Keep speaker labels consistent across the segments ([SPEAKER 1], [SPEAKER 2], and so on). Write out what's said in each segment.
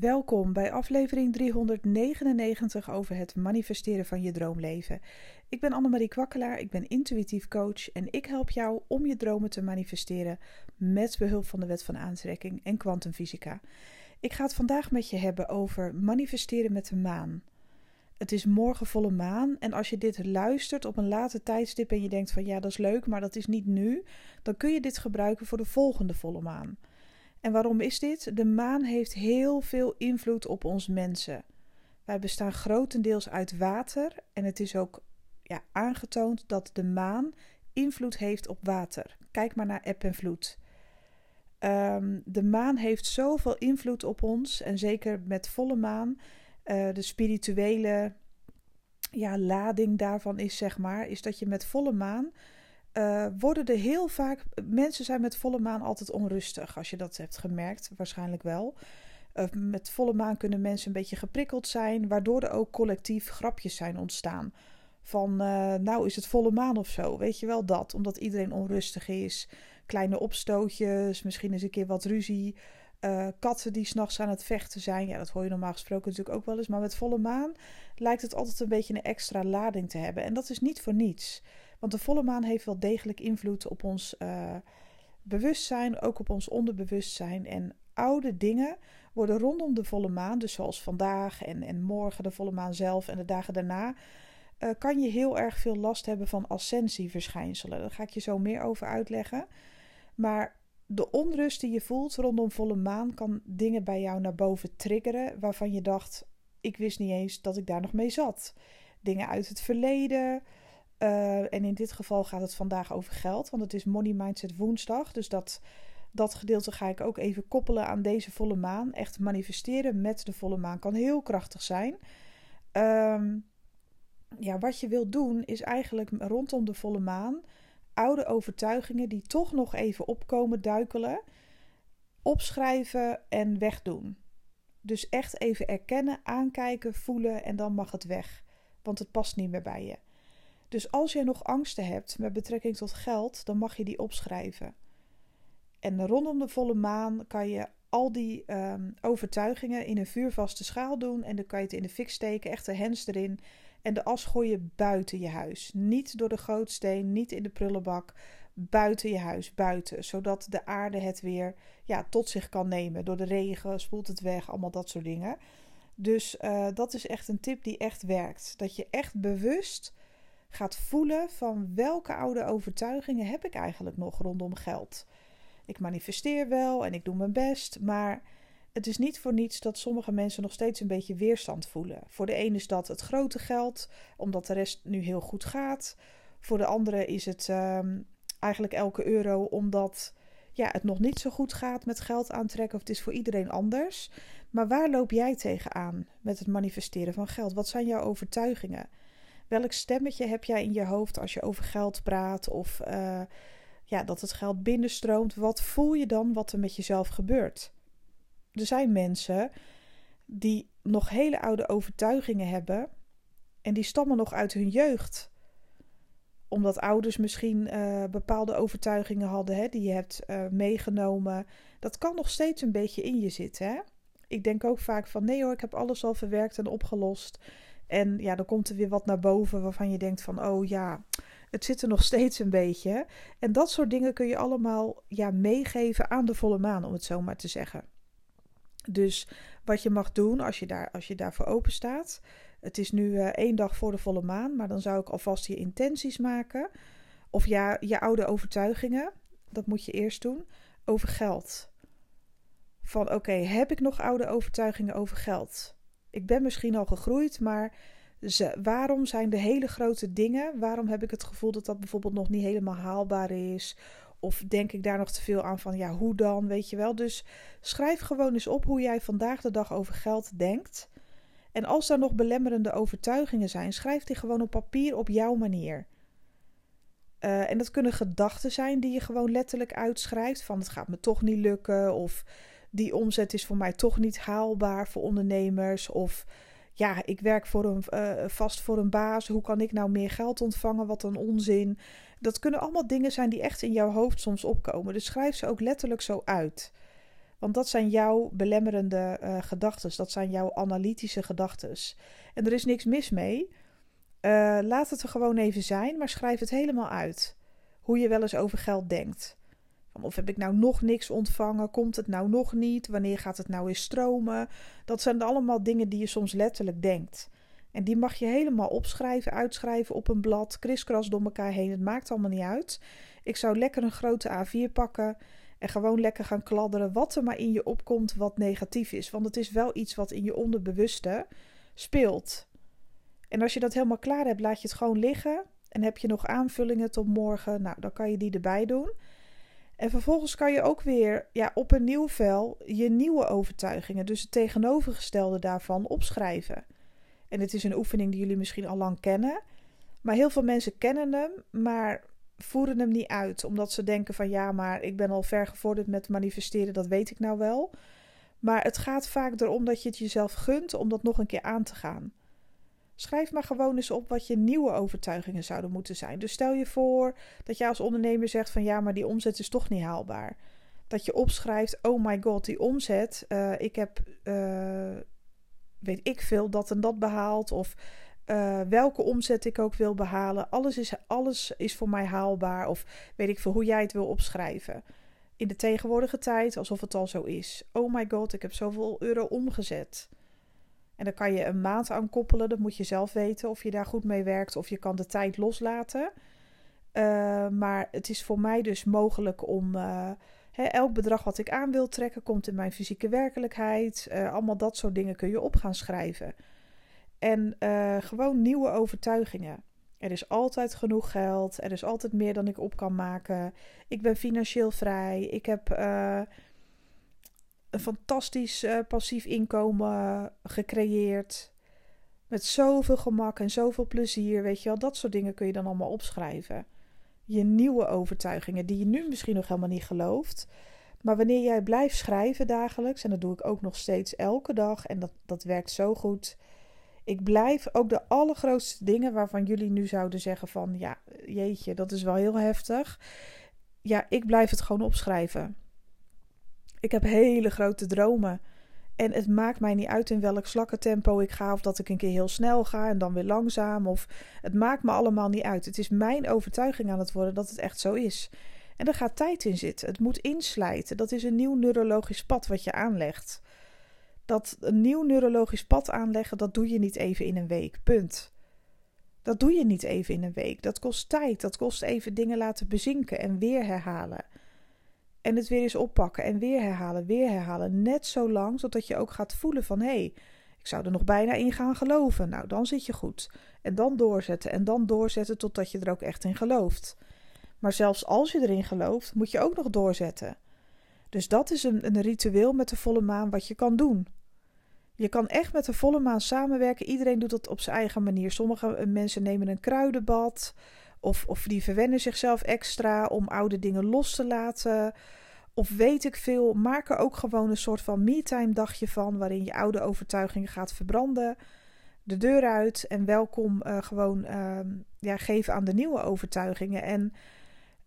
[SPEAKER 1] Welkom bij aflevering 399 over het manifesteren van je droomleven. Ik ben Annemarie Kwakkelaar, ik ben intuïtief coach en ik help jou om je dromen te manifesteren met behulp van de wet van aantrekking en kwantumfysica. Ik ga het vandaag met je hebben over manifesteren met de maan. Het is morgen volle maan en als je dit luistert op een later tijdstip en je denkt van ja dat is leuk, maar dat is niet nu, dan kun je dit gebruiken voor de volgende volle maan. En waarom is dit? De maan heeft heel veel invloed op ons mensen. Wij bestaan grotendeels uit water en het is ook ja, aangetoond dat de maan invloed heeft op water. Kijk maar naar eb en vloed. Um, de maan heeft zoveel invloed op ons en zeker met volle maan. Uh, de spirituele ja, lading daarvan is zeg maar, is dat je met volle maan uh, worden er heel vaak. Mensen zijn met volle maan altijd onrustig. Als je dat hebt gemerkt, waarschijnlijk wel. Uh, met volle maan kunnen mensen een beetje geprikkeld zijn, waardoor er ook collectief grapjes zijn ontstaan. Van uh, nou is het volle maan of zo, weet je wel dat, omdat iedereen onrustig is. Kleine opstootjes, misschien eens een keer wat ruzie. katten die s'nachts aan het vechten zijn. Ja, dat hoor je normaal gesproken natuurlijk ook wel eens. Maar met volle maan lijkt het altijd een beetje een extra lading te hebben. En dat is niet voor niets. Want de volle maan heeft wel degelijk invloed op ons uh, bewustzijn, ook op ons onderbewustzijn. En oude dingen worden rondom de volle maan, dus zoals vandaag en, en morgen de volle maan zelf en de dagen daarna, uh, kan je heel erg veel last hebben van ascensieverschijnselen. Daar ga ik je zo meer over uitleggen. Maar de onrust die je voelt rondom volle maan kan dingen bij jou naar boven triggeren waarvan je dacht: ik wist niet eens dat ik daar nog mee zat. Dingen uit het verleden, uh, en in dit geval gaat het vandaag over geld, want het is Money Mindset woensdag. Dus dat, dat gedeelte ga ik ook even koppelen aan deze volle maan. Echt manifesteren met de volle maan kan heel krachtig zijn. Um, ja, wat je wilt doen is eigenlijk rondom de volle maan oude overtuigingen die toch nog even opkomen duikelen, opschrijven en wegdoen. Dus echt even erkennen, aankijken, voelen en dan mag het weg, want het past niet meer bij je. Dus als je nog angsten hebt met betrekking tot geld, dan mag je die opschrijven. En rondom de volle maan kan je al die um, overtuigingen in een vuurvaste schaal doen. En dan kan je het in de fik steken, echt de hens erin. En de as gooien buiten je huis. Niet door de gootsteen, niet in de prullenbak. Buiten je huis, buiten. Zodat de aarde het weer ja, tot zich kan nemen. Door de regen spoelt het weg, allemaal dat soort dingen. Dus uh, dat is echt een tip die echt werkt. Dat je echt bewust gaat voelen van welke oude overtuigingen heb ik eigenlijk nog rondom geld. Ik manifesteer wel en ik doe mijn best, maar het is niet voor niets dat sommige mensen nog steeds een beetje weerstand voelen. Voor de ene is dat het grote geld, omdat de rest nu heel goed gaat. Voor de andere is het uh, eigenlijk elke euro omdat ja, het nog niet zo goed gaat met geld aantrekken of het is voor iedereen anders. Maar waar loop jij tegenaan met het manifesteren van geld? Wat zijn jouw overtuigingen? Welk stemmetje heb jij in je hoofd als je over geld praat of uh, ja, dat het geld binnenstroomt? Wat voel je dan wat er met jezelf gebeurt? Er zijn mensen die nog hele oude overtuigingen hebben en die stammen nog uit hun jeugd omdat ouders misschien uh, bepaalde overtuigingen hadden hè, die je hebt uh, meegenomen. Dat kan nog steeds een beetje in je zitten. Hè? Ik denk ook vaak van nee hoor, ik heb alles al verwerkt en opgelost. En ja, dan komt er weer wat naar boven waarvan je denkt van, oh ja, het zit er nog steeds een beetje. En dat soort dingen kun je allemaal ja, meegeven aan de volle maan, om het zo maar te zeggen. Dus wat je mag doen als je, daar, als je daarvoor open staat. Het is nu uh, één dag voor de volle maan, maar dan zou ik alvast je intenties maken. Of ja, je oude overtuigingen, dat moet je eerst doen, over geld. Van oké, heb ik nog oude overtuigingen over geld? Ik ben misschien al gegroeid, maar ze, waarom zijn de hele grote dingen, waarom heb ik het gevoel dat dat bijvoorbeeld nog niet helemaal haalbaar is? Of denk ik daar nog te veel aan van, ja, hoe dan, weet je wel? Dus schrijf gewoon eens op hoe jij vandaag de dag over geld denkt. En als er nog belemmerende overtuigingen zijn, schrijf die gewoon op papier op jouw manier. Uh, en dat kunnen gedachten zijn die je gewoon letterlijk uitschrijft. Van het gaat me toch niet lukken. Of die omzet is voor mij toch niet haalbaar voor ondernemers. Of ja, ik werk voor een, uh, vast voor een baas. Hoe kan ik nou meer geld ontvangen? Wat een onzin. Dat kunnen allemaal dingen zijn die echt in jouw hoofd soms opkomen. Dus schrijf ze ook letterlijk zo uit. Want dat zijn jouw belemmerende uh, gedachten. Dat zijn jouw analytische gedachten. En er is niks mis mee. Uh, laat het er gewoon even zijn, maar schrijf het helemaal uit. Hoe je wel eens over geld denkt. Of heb ik nou nog niks ontvangen? Komt het nou nog niet? Wanneer gaat het nou eens stromen? Dat zijn allemaal dingen die je soms letterlijk denkt. En die mag je helemaal opschrijven, uitschrijven op een blad, kriskras door elkaar heen. Het maakt allemaal niet uit. Ik zou lekker een grote A4 pakken en gewoon lekker gaan kladderen wat er maar in je opkomt wat negatief is. Want het is wel iets wat in je onderbewuste speelt. En als je dat helemaal klaar hebt, laat je het gewoon liggen. En heb je nog aanvullingen tot morgen, nou, dan kan je die erbij doen. En vervolgens kan je ook weer ja, op een nieuw vel je nieuwe overtuigingen, dus het tegenovergestelde daarvan, opschrijven. En het is een oefening die jullie misschien al lang kennen. Maar heel veel mensen kennen hem, maar voeren hem niet uit. Omdat ze denken van ja, maar ik ben al ver gevorderd met manifesteren, dat weet ik nou wel. Maar het gaat vaak erom dat je het jezelf gunt om dat nog een keer aan te gaan. Schrijf maar gewoon eens op wat je nieuwe overtuigingen zouden moeten zijn. Dus stel je voor dat je als ondernemer zegt van ja, maar die omzet is toch niet haalbaar. Dat je opschrijft, oh my god, die omzet, uh, ik heb, uh, weet ik veel, dat en dat behaald. Of uh, welke omzet ik ook wil behalen. Alles is, alles is voor mij haalbaar. Of weet ik veel hoe jij het wil opschrijven. In de tegenwoordige tijd, alsof het al zo is. Oh my god, ik heb zoveel euro omgezet. En dan kan je een maand aan koppelen. Dat moet je zelf weten of je daar goed mee werkt of je kan de tijd loslaten. Uh, maar het is voor mij dus mogelijk om uh, elk bedrag wat ik aan wil trekken, komt in mijn fysieke werkelijkheid. Uh, allemaal dat soort dingen kun je op gaan schrijven. En gewoon nieuwe overtuigingen. Er is altijd genoeg geld. Er is altijd meer dan ik op kan maken. Ik ben financieel vrij. Ik heb een fantastisch uh, passief inkomen gecreëerd. Met zoveel gemak en zoveel plezier, weet je wel. Dat soort dingen kun je dan allemaal opschrijven. Je nieuwe overtuigingen die je nu misschien nog helemaal niet gelooft. Maar wanneer jij blijft schrijven dagelijks, en dat doe ik ook nog steeds elke dag, en dat, dat werkt zo goed. Ik blijf ook de allergrootste dingen waarvan jullie nu zouden zeggen van, ja, jeetje, dat is wel heel heftig. Ja, ik blijf het gewoon opschrijven. Ik heb hele grote dromen. En het maakt mij niet uit in welk slakkentempo ik ga. Of dat ik een keer heel snel ga en dan weer langzaam. Of het maakt me allemaal niet uit. Het is mijn overtuiging aan het worden dat het echt zo is. En er gaat tijd in zitten. Het moet inslijten. Dat is een nieuw neurologisch pad wat je aanlegt. Dat een nieuw neurologisch pad aanleggen, dat doe je niet even in een week. Punt. Dat doe je niet even in een week. Dat kost tijd. Dat kost even dingen laten bezinken en weer herhalen. En het weer eens oppakken en weer herhalen, weer herhalen. Net zo lang, zodat je ook gaat voelen van... hé, hey, ik zou er nog bijna in gaan geloven. Nou, dan zit je goed. En dan doorzetten en dan doorzetten totdat je er ook echt in gelooft. Maar zelfs als je erin gelooft, moet je ook nog doorzetten. Dus dat is een, een ritueel met de volle maan wat je kan doen. Je kan echt met de volle maan samenwerken. Iedereen doet dat op zijn eigen manier. Sommige mensen nemen een kruidenbad... Of, of die verwennen zichzelf extra om oude dingen los te laten. Of weet ik veel, maak er ook gewoon een soort van me-time dagje van. Waarin je oude overtuigingen gaat verbranden. De deur uit en welkom uh, gewoon uh, ja, geven aan de nieuwe overtuigingen. En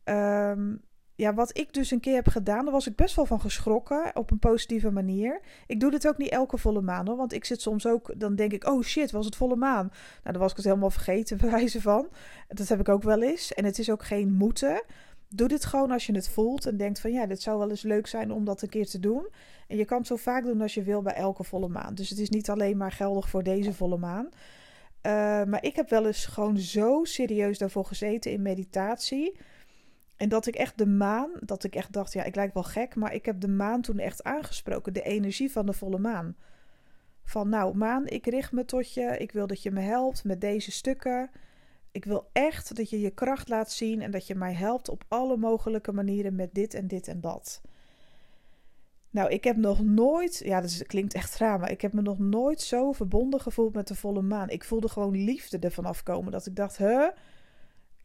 [SPEAKER 1] uh, ja, wat ik dus een keer heb gedaan, daar was ik best wel van geschrokken op een positieve manier. Ik doe dit ook niet elke volle maan hoor, want ik zit soms ook, dan denk ik, oh shit, was het volle maan? Nou, dan was ik het helemaal vergeten, bij wijze van. Dat heb ik ook wel eens. En het is ook geen moeten. Doe dit gewoon als je het voelt en denkt van ja, dit zou wel eens leuk zijn om dat een keer te doen. En je kan het zo vaak doen als je wil bij elke volle maan. Dus het is niet alleen maar geldig voor deze volle maan. Uh, maar ik heb wel eens gewoon zo serieus daarvoor gezeten in meditatie en dat ik echt de maan, dat ik echt dacht, ja, ik lijk wel gek, maar ik heb de maan toen echt aangesproken, de energie van de volle maan. Van nou, maan, ik richt me tot je, ik wil dat je me helpt met deze stukken. Ik wil echt dat je je kracht laat zien en dat je mij helpt op alle mogelijke manieren met dit en dit en dat. Nou, ik heb nog nooit, ja, dat klinkt echt raar, maar ik heb me nog nooit zo verbonden gevoeld met de volle maan. Ik voelde gewoon liefde ervan afkomen. Dat ik dacht, huh?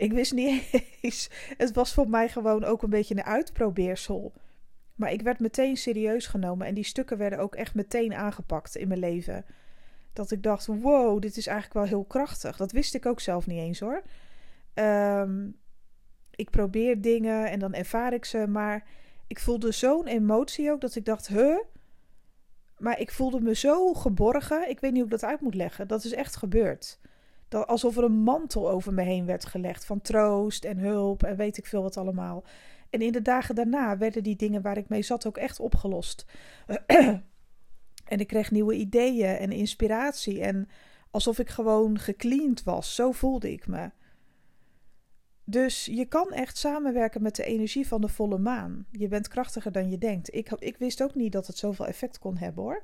[SPEAKER 1] Ik wist niet eens. Het was voor mij gewoon ook een beetje een uitprobeersel. Maar ik werd meteen serieus genomen en die stukken werden ook echt meteen aangepakt in mijn leven. Dat ik dacht: wow, dit is eigenlijk wel heel krachtig. Dat wist ik ook zelf niet eens hoor. Um, ik probeer dingen en dan ervaar ik ze, maar ik voelde zo'n emotie ook dat ik dacht, huh? Maar ik voelde me zo geborgen. Ik weet niet hoe ik dat uit moet leggen. Dat is echt gebeurd. Alsof er een mantel over me heen werd gelegd van troost en hulp en weet ik veel wat allemaal. En in de dagen daarna werden die dingen waar ik mee zat ook echt opgelost. en ik kreeg nieuwe ideeën en inspiratie. En alsof ik gewoon gecleaned was. Zo voelde ik me. Dus je kan echt samenwerken met de energie van de volle maan. Je bent krachtiger dan je denkt. Ik, ik wist ook niet dat het zoveel effect kon hebben hoor.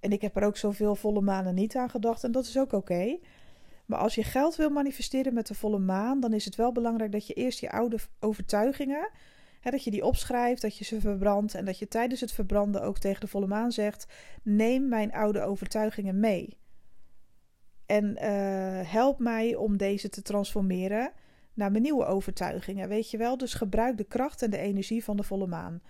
[SPEAKER 1] En ik heb er ook zoveel volle manen niet aan gedacht. En dat is ook oké. Maar als je geld wil manifesteren met de volle maan, dan is het wel belangrijk dat je eerst je oude overtuigingen, hè, dat je die opschrijft, dat je ze verbrandt en dat je tijdens het verbranden ook tegen de volle maan zegt: neem mijn oude overtuigingen mee. En uh, help mij om deze te transformeren naar mijn nieuwe overtuigingen. Weet je wel? Dus gebruik de kracht en de energie van de volle maan.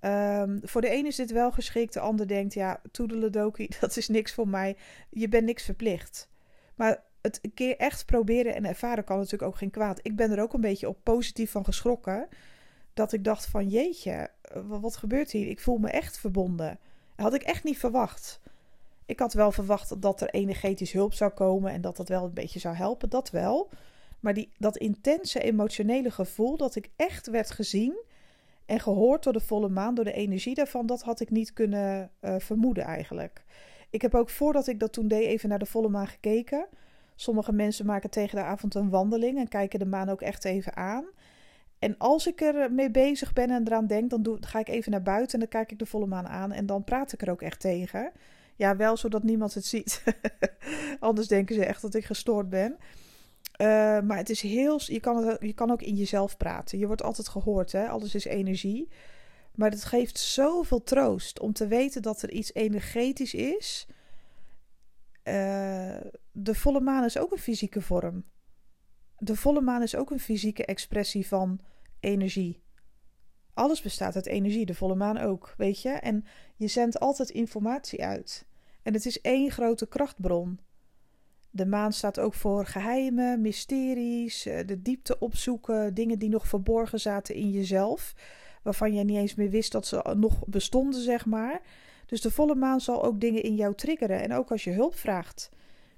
[SPEAKER 1] Um, voor de ene is dit wel geschikt, de ander denkt: ja, toedeledokie, dat is niks voor mij. Je bent niks verplicht. Maar het keer echt proberen en ervaren kan natuurlijk ook geen kwaad. Ik ben er ook een beetje op positief van geschrokken. Dat ik dacht van jeetje, wat gebeurt hier? Ik voel me echt verbonden. Dat had ik echt niet verwacht. Ik had wel verwacht dat er energetisch hulp zou komen en dat dat wel een beetje zou helpen. Dat wel. Maar die, dat intense emotionele gevoel dat ik echt werd gezien en gehoord door de volle maan, door de energie daarvan, dat had ik niet kunnen uh, vermoeden eigenlijk. Ik heb ook voordat ik dat toen deed even naar de volle maan gekeken. Sommige mensen maken tegen de avond een wandeling en kijken de maan ook echt even aan. En als ik er mee bezig ben en eraan denk, dan doe, ga ik even naar buiten en dan kijk ik de volle maan aan en dan praat ik er ook echt tegen. Ja, wel zodat niemand het ziet. Anders denken ze echt dat ik gestoord ben. Uh, maar het is heel. Je kan, je kan ook in jezelf praten. Je wordt altijd gehoord, hè? Alles is energie. Maar het geeft zoveel troost om te weten dat er iets energetisch is. Uh, de volle maan is ook een fysieke vorm. De volle maan is ook een fysieke expressie van energie. Alles bestaat uit energie, de volle maan ook, weet je? En je zendt altijd informatie uit. En het is één grote krachtbron. De maan staat ook voor geheimen, mysteries, eh, de diepte opzoeken, dingen die nog verborgen zaten in jezelf, waarvan jij niet eens meer wist dat ze nog bestonden, zeg maar. Dus de volle maan zal ook dingen in jou triggeren. En ook als je hulp vraagt.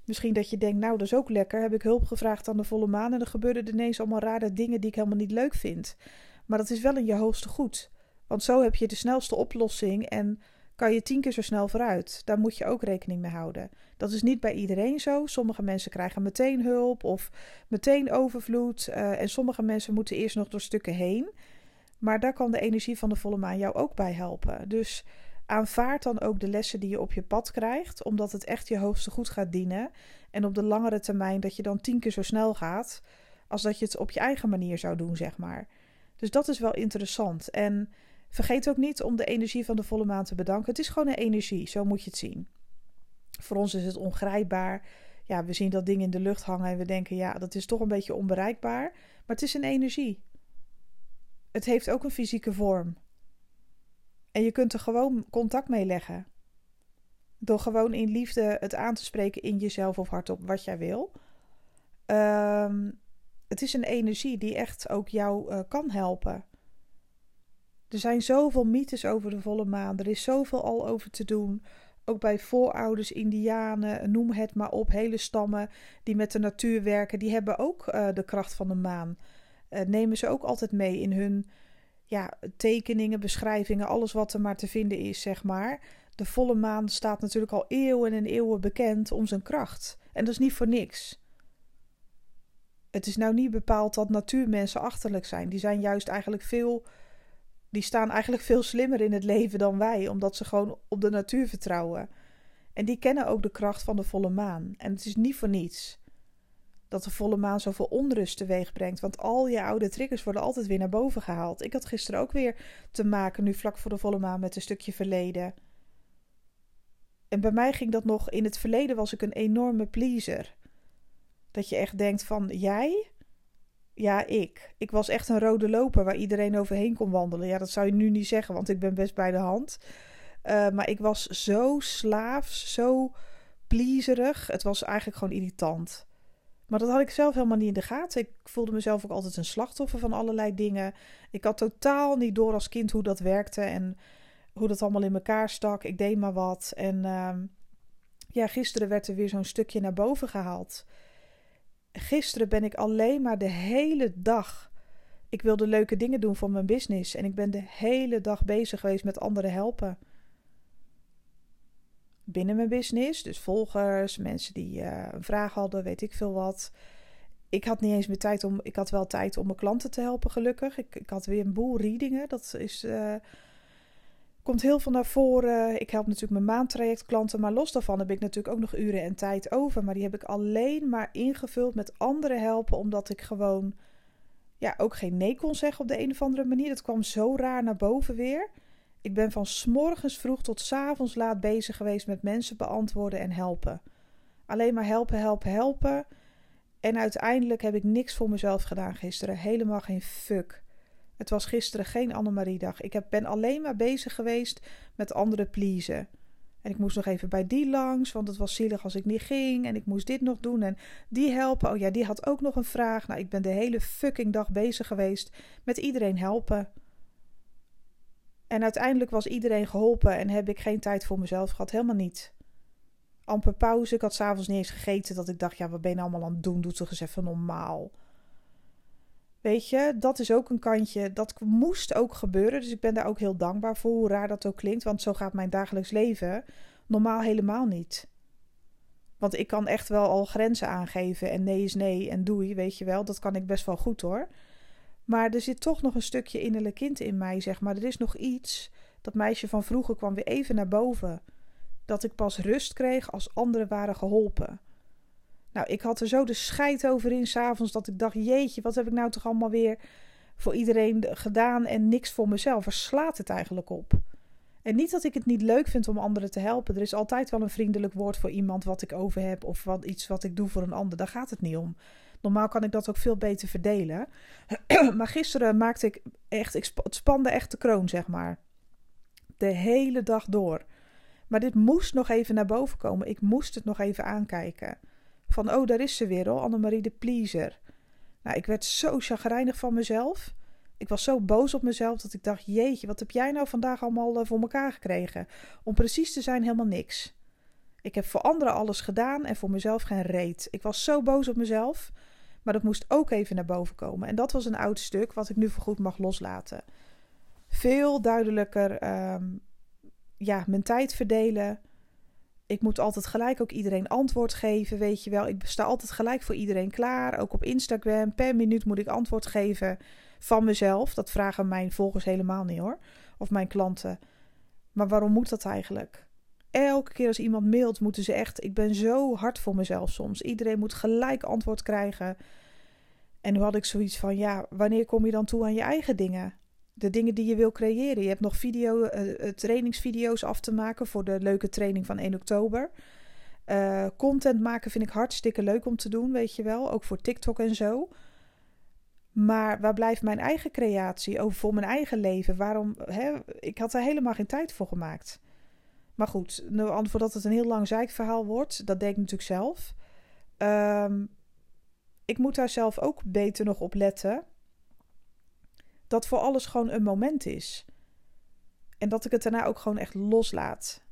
[SPEAKER 1] Misschien dat je denkt, nou dat is ook lekker. Heb ik hulp gevraagd aan de volle maan en er ineens allemaal rare dingen die ik helemaal niet leuk vind. Maar dat is wel in je hoogste goed. Want zo heb je de snelste oplossing en kan je tien keer zo snel vooruit. Daar moet je ook rekening mee houden. Dat is niet bij iedereen zo. Sommige mensen krijgen meteen hulp of meteen overvloed. Uh, en sommige mensen moeten eerst nog door stukken heen. Maar daar kan de energie van de volle maan jou ook bij helpen. Dus aanvaard dan ook de lessen die je op je pad krijgt, omdat het echt je hoogste goed gaat dienen. En op de langere termijn dat je dan tien keer zo snel gaat als dat je het op je eigen manier zou doen, zeg maar. Dus dat is wel interessant. En vergeet ook niet om de energie van de volle maan te bedanken. Het is gewoon een energie, zo moet je het zien. Voor ons is het ongrijpbaar. Ja, we zien dat ding in de lucht hangen en we denken, ja, dat is toch een beetje onbereikbaar. Maar het is een energie. Het heeft ook een fysieke vorm. En je kunt er gewoon contact mee leggen. Door gewoon in liefde het aan te spreken in jezelf of hardop wat jij wil. Um, het is een energie die echt ook jou uh, kan helpen. Er zijn zoveel mythes over de volle maan. Er is zoveel al over te doen. Ook bij voorouders, indianen, noem het maar op. Hele stammen die met de natuur werken, die hebben ook uh, de kracht van de maan. Uh, nemen ze ook altijd mee in hun ja, tekeningen, beschrijvingen, alles wat er maar te vinden is, zeg maar. De volle maan staat natuurlijk al eeuwen en eeuwen bekend om zijn kracht. En dat is niet voor niks. Het is nou niet bepaald dat natuurmensen achterlijk zijn. Die zijn juist eigenlijk veel. Die staan eigenlijk veel slimmer in het leven dan wij, omdat ze gewoon op de natuur vertrouwen. En die kennen ook de kracht van de volle maan. En het is niet voor niets dat de volle maan zoveel onrust teweeg brengt. Want al je oude triggers worden altijd weer naar boven gehaald. Ik had gisteren ook weer te maken, nu vlak voor de volle maan, met een stukje verleden. En bij mij ging dat nog, in het verleden was ik een enorme pleaser. Dat je echt denkt van, jij? Ja, ik. Ik was echt een rode loper waar iedereen overheen kon wandelen. Ja, dat zou je nu niet zeggen, want ik ben best bij de hand. Uh, maar ik was zo slaafs, zo pleaserig. Het was eigenlijk gewoon irritant. Maar dat had ik zelf helemaal niet in de gaten. Ik voelde mezelf ook altijd een slachtoffer van allerlei dingen. Ik had totaal niet door als kind hoe dat werkte en hoe dat allemaal in elkaar stak. Ik deed maar wat. En ehm, ja, gisteren werd er weer zo'n stukje naar boven gehaald. Gisteren ben ik alleen maar de hele dag. Ik wilde leuke dingen doen voor mijn business. En ik ben de hele dag bezig geweest met anderen helpen. Binnen mijn business, dus volgers, mensen die uh, een vraag hadden, weet ik veel wat. Ik had niet eens meer tijd om. Ik had wel tijd om mijn klanten te helpen, gelukkig. Ik, ik had weer een boel readingen. Dat is. Uh, komt heel veel naar voren. Ik help natuurlijk mijn maandtrajectklanten, maar los daarvan heb ik natuurlijk ook nog uren en tijd over. Maar die heb ik alleen maar ingevuld met anderen helpen, omdat ik gewoon ja, ook geen nee kon zeggen op de een of andere manier. Dat kwam zo raar naar boven weer. Ik ben van morgens vroeg tot s avonds laat bezig geweest met mensen beantwoorden en helpen. Alleen maar helpen, helpen, helpen. En uiteindelijk heb ik niks voor mezelf gedaan gisteren. Helemaal geen fuck. Het was gisteren geen Annemarie-dag. Ik ben alleen maar bezig geweest met anderen pleasen. En ik moest nog even bij die langs, want het was zielig als ik niet ging. En ik moest dit nog doen en die helpen. Oh ja, die had ook nog een vraag. Nou, ik ben de hele fucking dag bezig geweest met iedereen helpen. En uiteindelijk was iedereen geholpen en heb ik geen tijd voor mezelf gehad. Helemaal niet. Amper pauze. Ik had s'avonds niet eens gegeten. Dat ik dacht, ja, wat ben je nou allemaal aan het doen? Doe toch eens even normaal. Weet je, dat is ook een kantje. Dat moest ook gebeuren. Dus ik ben daar ook heel dankbaar voor. Hoe raar dat ook klinkt. Want zo gaat mijn dagelijks leven normaal helemaal niet. Want ik kan echt wel al grenzen aangeven. En nee is nee en doei, weet je wel. Dat kan ik best wel goed hoor. Maar er zit toch nog een stukje innerlijk kind in mij, zeg maar. Er is nog iets. Dat meisje van vroeger kwam weer even naar boven. Dat ik pas rust kreeg als anderen waren geholpen. Nou, ik had er zo de scheid over in s'avonds dat ik dacht: jeetje, wat heb ik nou toch allemaal weer voor iedereen gedaan en niks voor mezelf? Waar slaat het eigenlijk op? En niet dat ik het niet leuk vind om anderen te helpen. Er is altijd wel een vriendelijk woord voor iemand wat ik over heb of wat, iets wat ik doe voor een ander. Daar gaat het niet om. Normaal kan ik dat ook veel beter verdelen. maar gisteren maakte ik echt, ik het spande echt de kroon, zeg maar. De hele dag door. Maar dit moest nog even naar boven komen. Ik moest het nog even aankijken. Van, oh, daar is ze weer al, Annemarie de Pleaser. Nou, ik werd zo chagrijnig van mezelf. Ik was zo boos op mezelf dat ik dacht: jeetje, wat heb jij nou vandaag allemaal uh, voor elkaar gekregen? Om precies te zijn, helemaal niks. Ik heb voor anderen alles gedaan en voor mezelf geen reet. Ik was zo boos op mezelf, maar dat moest ook even naar boven komen. En dat was een oud stuk wat ik nu voorgoed mag loslaten. Veel duidelijker, um, ja, mijn tijd verdelen ik moet altijd gelijk ook iedereen antwoord geven, weet je wel. Ik sta altijd gelijk voor iedereen klaar. Ook op Instagram. Per minuut moet ik antwoord geven van mezelf. Dat vragen mijn volgers helemaal niet hoor. Of mijn klanten. Maar waarom moet dat eigenlijk? Elke keer als iemand mailt, moeten ze echt. Ik ben zo hard voor mezelf soms. Iedereen moet gelijk antwoord krijgen. En nu had ik zoiets van: ja, wanneer kom je dan toe aan je eigen dingen? de dingen die je wil creëren. Je hebt nog video, uh, trainingsvideo's af te maken voor de leuke training van 1 oktober. Uh, content maken vind ik hartstikke leuk om te doen, weet je wel. Ook voor TikTok en zo. Maar waar blijft mijn eigen creatie over voor mijn eigen leven? Waarom? Hè? Ik had er helemaal geen tijd voor gemaakt. Maar goed, voordat het een heel lang zeikverhaal wordt, dat deed ik natuurlijk zelf. Um, ik moet daar zelf ook beter nog op letten dat voor alles gewoon een moment is. En dat ik het daarna ook gewoon echt loslaat.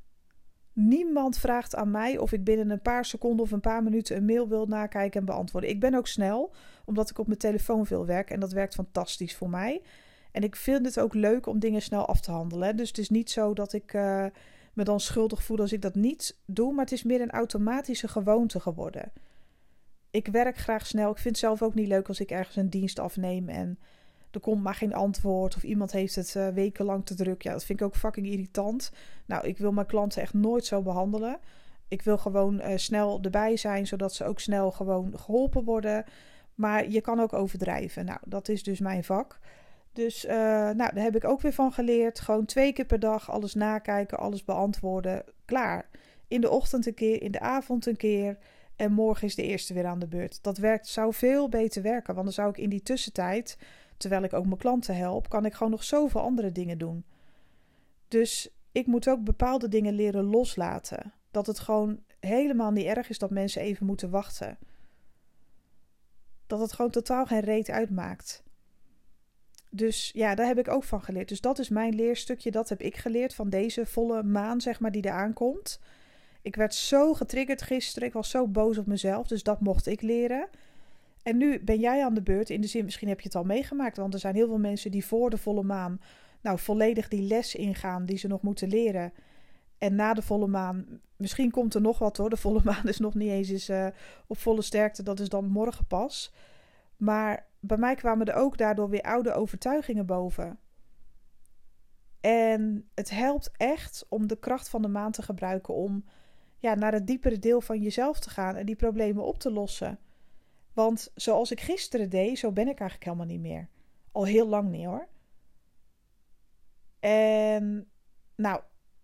[SPEAKER 1] Niemand vraagt aan mij of ik binnen een paar seconden of een paar minuten een mail wil nakijken en beantwoorden. Ik ben ook snel, omdat ik op mijn telefoon veel werk en dat werkt fantastisch voor mij. En ik vind het ook leuk om dingen snel af te handelen. Dus het is niet zo dat ik uh, me dan schuldig voel als ik dat niet doe, maar het is meer een automatische gewoonte geworden. Ik werk graag snel. Ik vind het zelf ook niet leuk als ik ergens een dienst afneem en er komt maar geen antwoord of iemand heeft het uh, wekenlang te druk. Ja, dat vind ik ook fucking irritant. Nou, ik wil mijn klanten echt nooit zo behandelen. Ik wil gewoon uh, snel erbij zijn, zodat ze ook snel gewoon geholpen worden. Maar je kan ook overdrijven. Nou, dat is dus mijn vak. Dus uh, nou, daar heb ik ook weer van geleerd. Gewoon twee keer per dag alles nakijken, alles beantwoorden. Klaar. In de ochtend een keer, in de avond een keer. En morgen is de eerste weer aan de beurt. Dat werkt, zou veel beter werken. Want dan zou ik in die tussentijd terwijl ik ook mijn klanten help, kan ik gewoon nog zoveel andere dingen doen. Dus ik moet ook bepaalde dingen leren loslaten. Dat het gewoon helemaal niet erg is dat mensen even moeten wachten. Dat het gewoon totaal geen reet uitmaakt. Dus ja, daar heb ik ook van geleerd. Dus dat is mijn leerstukje. Dat heb ik geleerd van deze volle maan, zeg maar, die eraan komt. Ik werd zo getriggerd gisteren. Ik was zo boos op mezelf. Dus dat mocht ik leren. En nu ben jij aan de beurt. In de zin, misschien heb je het al meegemaakt. Want er zijn heel veel mensen die voor de volle maan. Nou, volledig die les ingaan die ze nog moeten leren. En na de volle maan, misschien komt er nog wat hoor. De volle maan is nog niet eens uh, op volle sterkte. Dat is dan morgen pas. Maar bij mij kwamen er ook daardoor weer oude overtuigingen boven. En het helpt echt om de kracht van de maan te gebruiken om ja, naar het diepere deel van jezelf te gaan en die problemen op te lossen. Want zoals ik gisteren deed, zo ben ik eigenlijk helemaal niet meer. Al heel lang niet hoor. En nou,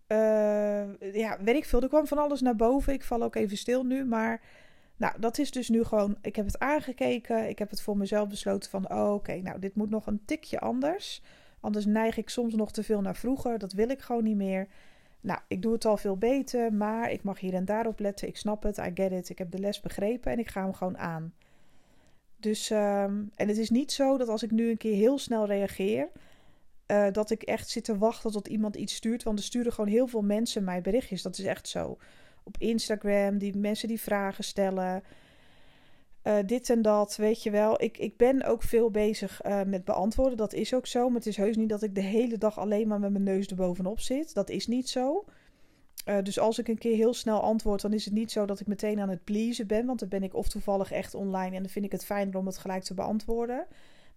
[SPEAKER 1] uh, ja, weet ik veel. Er kwam van alles naar boven. Ik val ook even stil nu. Maar nou, dat is dus nu gewoon. Ik heb het aangekeken. Ik heb het voor mezelf besloten van. Oh, oké, nou, dit moet nog een tikje anders. Anders neig ik soms nog te veel naar vroeger. Dat wil ik gewoon niet meer. Nou, ik doe het al veel beter. Maar ik mag hier en daar op letten. Ik snap het. I get it. Ik heb de les begrepen. En ik ga hem gewoon aan. Dus, um, en het is niet zo dat als ik nu een keer heel snel reageer uh, dat ik echt zit te wachten tot iemand iets stuurt. Want er sturen gewoon heel veel mensen mij berichtjes. Dat is echt zo. Op Instagram, die mensen die vragen stellen. Uh, dit en dat, weet je wel. Ik, ik ben ook veel bezig uh, met beantwoorden. Dat is ook zo. Maar het is heus niet dat ik de hele dag alleen maar met mijn neus erbovenop zit. Dat is niet zo. Uh, dus als ik een keer heel snel antwoord, dan is het niet zo dat ik meteen aan het pleasen ben. Want dan ben ik of toevallig echt online en dan vind ik het fijner om het gelijk te beantwoorden.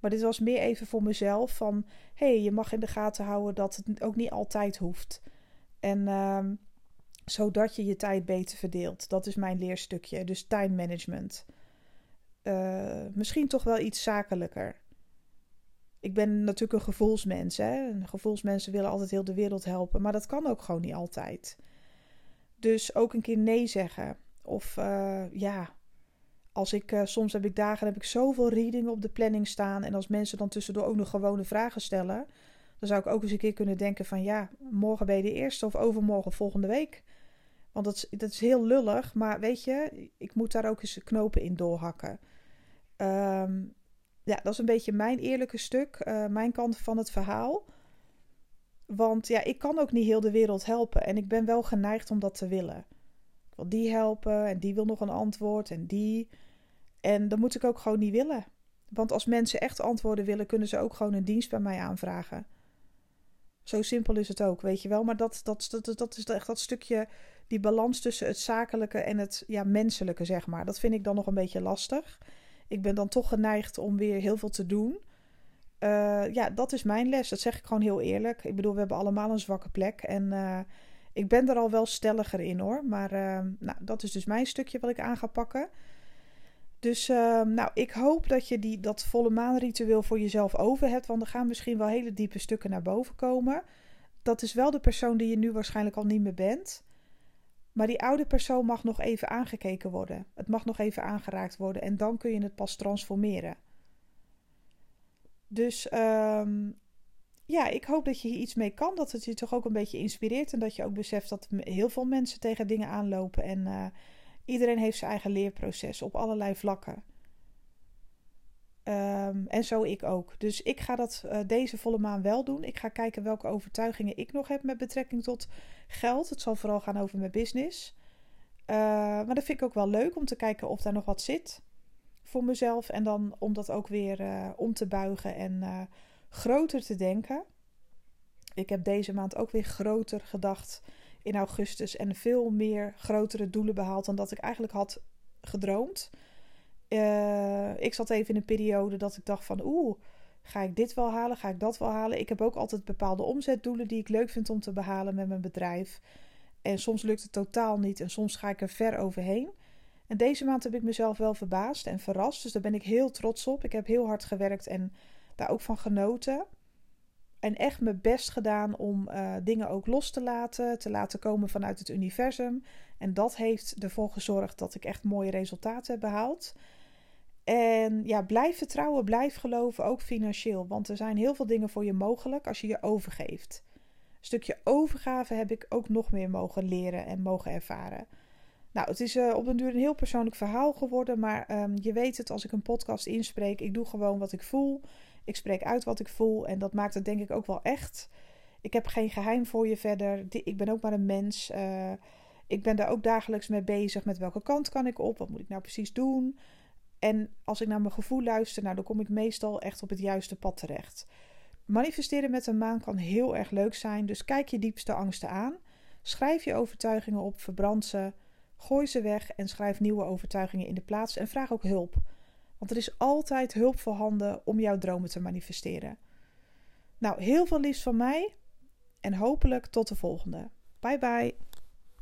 [SPEAKER 1] Maar dit was meer even voor mezelf van... hé, hey, je mag in de gaten houden dat het ook niet altijd hoeft. En uh, zodat je je tijd beter verdeelt. Dat is mijn leerstukje. Dus time management. Uh, misschien toch wel iets zakelijker. Ik ben natuurlijk een gevoelsmens. Hè? En gevoelsmensen willen altijd heel de wereld helpen. Maar dat kan ook gewoon niet altijd. Dus ook een keer nee zeggen. Of uh, ja, als ik, uh, soms heb ik dagen, heb ik zoveel readingen op de planning staan. En als mensen dan tussendoor ook nog gewone vragen stellen. Dan zou ik ook eens een keer kunnen denken van ja, morgen ben je de eerste of overmorgen volgende week. Want dat is, is heel lullig, maar weet je, ik moet daar ook eens knopen in doorhakken. Um, ja, dat is een beetje mijn eerlijke stuk, uh, mijn kant van het verhaal. Want ja, ik kan ook niet heel de wereld helpen. En ik ben wel geneigd om dat te willen. Ik wil die helpen en die wil nog een antwoord en die. En dat moet ik ook gewoon niet willen. Want als mensen echt antwoorden willen, kunnen ze ook gewoon een dienst bij mij aanvragen. Zo simpel is het ook, weet je wel. Maar dat, dat, dat, dat is echt dat stukje, die balans tussen het zakelijke en het ja, menselijke, zeg maar. Dat vind ik dan nog een beetje lastig. Ik ben dan toch geneigd om weer heel veel te doen. Uh, ja, dat is mijn les. Dat zeg ik gewoon heel eerlijk. Ik bedoel, we hebben allemaal een zwakke plek. En uh, ik ben er al wel stelliger in hoor. Maar uh, nou, dat is dus mijn stukje wat ik aan ga pakken. Dus nou, ik hoop dat je die, dat volle maanritueel voor jezelf over hebt. Want er gaan misschien wel hele diepe stukken naar boven komen. Dat is wel de persoon die je nu waarschijnlijk al niet meer bent. Maar die oude persoon mag nog even aangekeken worden. Het mag nog even aangeraakt worden. En dan kun je het pas transformeren. Dus um, ja, ik hoop dat je hier iets mee kan. Dat het je toch ook een beetje inspireert. En dat je ook beseft dat heel veel mensen tegen dingen aanlopen. En uh, Iedereen heeft zijn eigen leerproces op allerlei vlakken. Um, en zo ik ook. Dus ik ga dat uh, deze volle maan wel doen. Ik ga kijken welke overtuigingen ik nog heb met betrekking tot geld. Het zal vooral gaan over mijn business. Uh, maar dat vind ik ook wel leuk om te kijken of daar nog wat zit voor mezelf. En dan om dat ook weer uh, om te buigen en groter te denken. Ik heb deze maand ook weer groter gedacht in augustus en veel meer grotere doelen behaald dan dat ik eigenlijk had gedroomd. Uh, ik zat even in een periode dat ik dacht van oeh, ga ik dit wel halen? Ga ik dat wel halen? Ik heb ook altijd bepaalde omzetdoelen die ik leuk vind om te behalen met mijn bedrijf. En soms lukt het totaal niet en soms ga ik er ver overheen. En deze maand heb ik mezelf wel verbaasd en verrast. Dus daar ben ik heel trots op. Ik heb heel hard gewerkt en daar ook van genoten en echt mijn best gedaan om uh, dingen ook los te laten, te laten komen vanuit het universum. En dat heeft ervoor gezorgd dat ik echt mooie resultaten heb behaald. En ja, blijf vertrouwen, blijf geloven, ook financieel. Want er zijn heel veel dingen voor je mogelijk als je je overgeeft. Een stukje overgave heb ik ook nog meer mogen leren en mogen ervaren. Nou, het is uh, op een duur een heel persoonlijk verhaal geworden, maar um, je weet het als ik een podcast inspreek. Ik doe gewoon wat ik voel. Ik spreek uit wat ik voel en dat maakt het denk ik ook wel echt. Ik heb geen geheim voor je verder. Ik ben ook maar een mens. Uh, ik ben daar ook dagelijks mee bezig. Met welke kant kan ik op? Wat moet ik nou precies doen? En als ik naar mijn gevoel luister, nou, dan kom ik meestal echt op het juiste pad terecht. Manifesteren met een maan kan heel erg leuk zijn. Dus kijk je diepste angsten aan. Schrijf je overtuigingen op, verbrand ze, gooi ze weg en schrijf nieuwe overtuigingen in de plaats. En vraag ook hulp. Want er is altijd hulp voorhanden om jouw dromen te manifesteren. Nou, heel veel liefst van mij en hopelijk tot de volgende. Bye bye.